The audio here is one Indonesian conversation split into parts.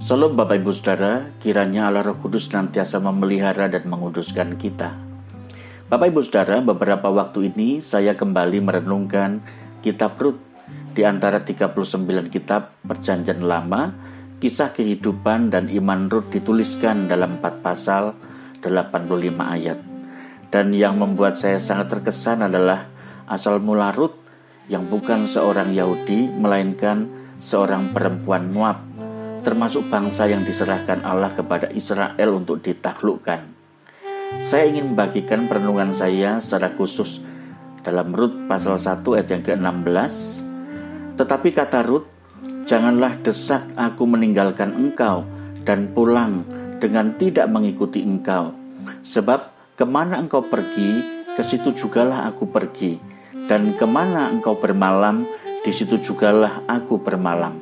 Salam Bapak Ibu Saudara, kiranya Allah Roh Kudus nantiasa memelihara dan menguduskan kita. Bapak Ibu Saudara, beberapa waktu ini saya kembali merenungkan kitab Rut di antara 39 kitab Perjanjian Lama, kisah kehidupan dan iman Rut dituliskan dalam 4 pasal 85 ayat. Dan yang membuat saya sangat terkesan adalah asal mula Rut yang bukan seorang Yahudi melainkan seorang perempuan Moab termasuk bangsa yang diserahkan Allah kepada Israel untuk ditaklukkan. Saya ingin membagikan perenungan saya secara khusus dalam Rut pasal 1 ayat yang ke-16. Tetapi kata Rut, janganlah desak aku meninggalkan engkau dan pulang dengan tidak mengikuti engkau. Sebab ke mana engkau pergi, ke situ jugalah aku pergi. Dan ke mana engkau bermalam, di situ jugalah aku bermalam.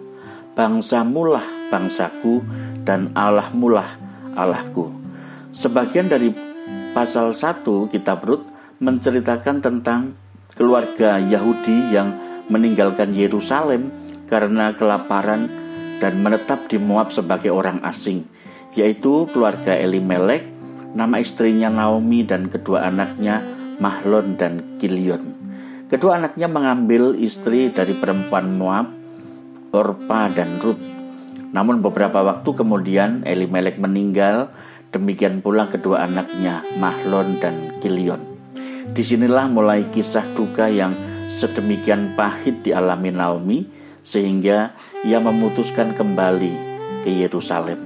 Bangsamulah bangsaku dan Allah mulah Allahku. Sebagian dari pasal 1 kitab Rut menceritakan tentang keluarga Yahudi yang meninggalkan Yerusalem karena kelaparan dan menetap di Moab sebagai orang asing, yaitu keluarga Elimelek, nama istrinya Naomi dan kedua anaknya Mahlon dan Kilion. Kedua anaknya mengambil istri dari perempuan Moab, Orpa dan Ruth namun beberapa waktu kemudian Elimelek meninggal, demikian pula kedua anaknya Mahlon dan Kilion. Di sinilah mulai kisah duka yang sedemikian pahit dialami Naomi sehingga ia memutuskan kembali ke Yerusalem.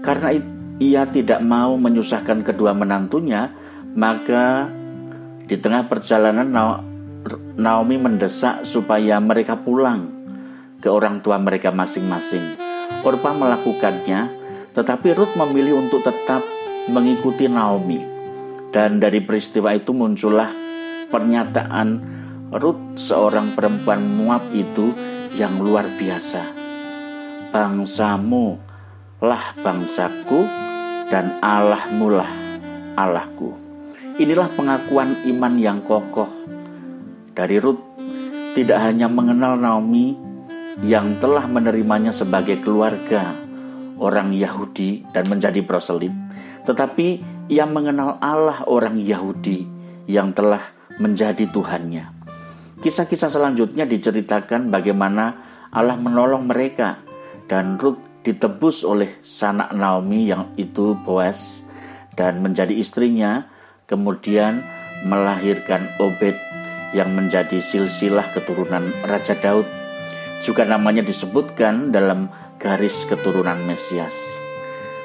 Karena ia tidak mau menyusahkan kedua menantunya, maka di tengah perjalanan Naomi mendesak supaya mereka pulang ke orang tua mereka masing-masing. Orpa melakukannya, tetapi Ruth memilih untuk tetap mengikuti Naomi. Dan dari peristiwa itu muncullah pernyataan Ruth seorang perempuan Moab itu yang luar biasa. Bangsamu lah bangsaku dan Allahmu lah Allahku. Inilah pengakuan iman yang kokoh dari Ruth tidak hanya mengenal Naomi yang telah menerimanya sebagai keluarga orang Yahudi dan menjadi proselit, tetapi ia mengenal Allah orang Yahudi yang telah menjadi Tuhannya. Kisah-kisah selanjutnya diceritakan bagaimana Allah menolong mereka dan Ruth ditebus oleh sanak Naomi yang itu Boaz dan menjadi istrinya, kemudian melahirkan Obed yang menjadi silsilah keturunan Raja Daud juga namanya disebutkan dalam garis keturunan Mesias.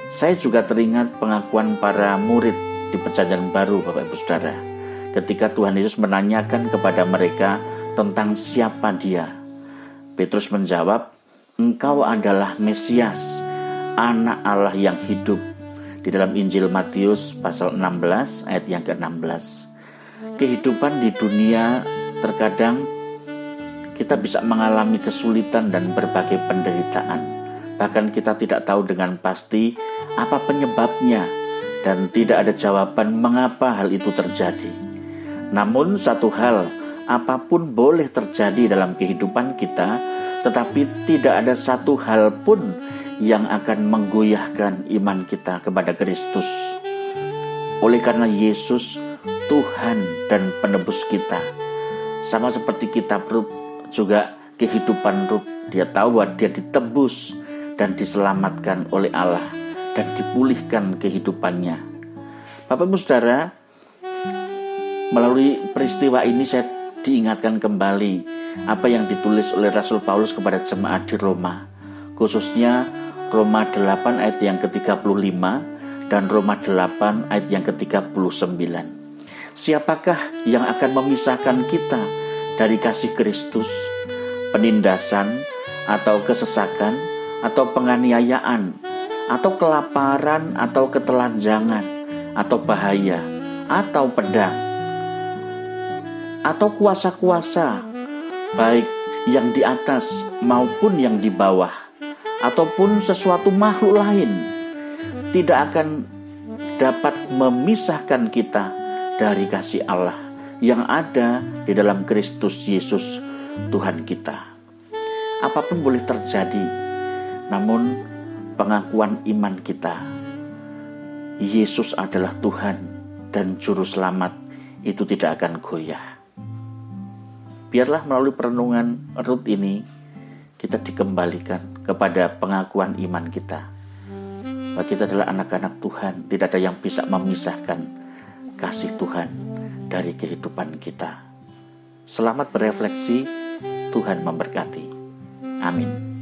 Saya juga teringat pengakuan para murid di perjanjian baru Bapak Ibu Saudara. Ketika Tuhan Yesus menanyakan kepada mereka tentang siapa dia. Petrus menjawab, engkau adalah Mesias, anak Allah yang hidup. Di dalam Injil Matius pasal 16 ayat yang ke-16. Kehidupan di dunia terkadang kita bisa mengalami kesulitan dan berbagai penderitaan. Bahkan kita tidak tahu dengan pasti apa penyebabnya dan tidak ada jawaban mengapa hal itu terjadi. Namun satu hal, apa pun boleh terjadi dalam kehidupan kita, tetapi tidak ada satu hal pun yang akan menggoyahkan iman kita kepada Kristus. Oleh karena Yesus Tuhan dan penebus kita, sama seperti kitab Rut juga kehidupan Ruth. Dia tahu bahwa dia ditebus dan diselamatkan oleh Allah dan dipulihkan kehidupannya. Bapak Ibu Saudara, melalui peristiwa ini saya diingatkan kembali apa yang ditulis oleh Rasul Paulus kepada jemaat di Roma. Khususnya Roma 8 ayat yang ke-35 dan Roma 8 ayat yang ke-39. Siapakah yang akan memisahkan kita dari kasih Kristus, penindasan atau kesesakan atau penganiayaan atau kelaparan atau ketelanjangan atau bahaya atau pedang atau kuasa-kuasa baik yang di atas maupun yang di bawah ataupun sesuatu makhluk lain tidak akan dapat memisahkan kita dari kasih Allah yang ada di dalam Kristus Yesus Tuhan kita. Apa pun boleh terjadi, Namun pengakuan iman kita, Yesus adalah Tuhan dan Juru Selamat itu tidak akan goyah. Biarlah melalui perenungan Rut ini kita dikembalikan kepada pengakuan iman kita. Bahwa kita adalah anak-anak Tuhan, tidak ada yang bisa memisahkan kasih Tuhan dari kehidupan kita. Selamat berefleksi, Tuhan memberkati. Amin.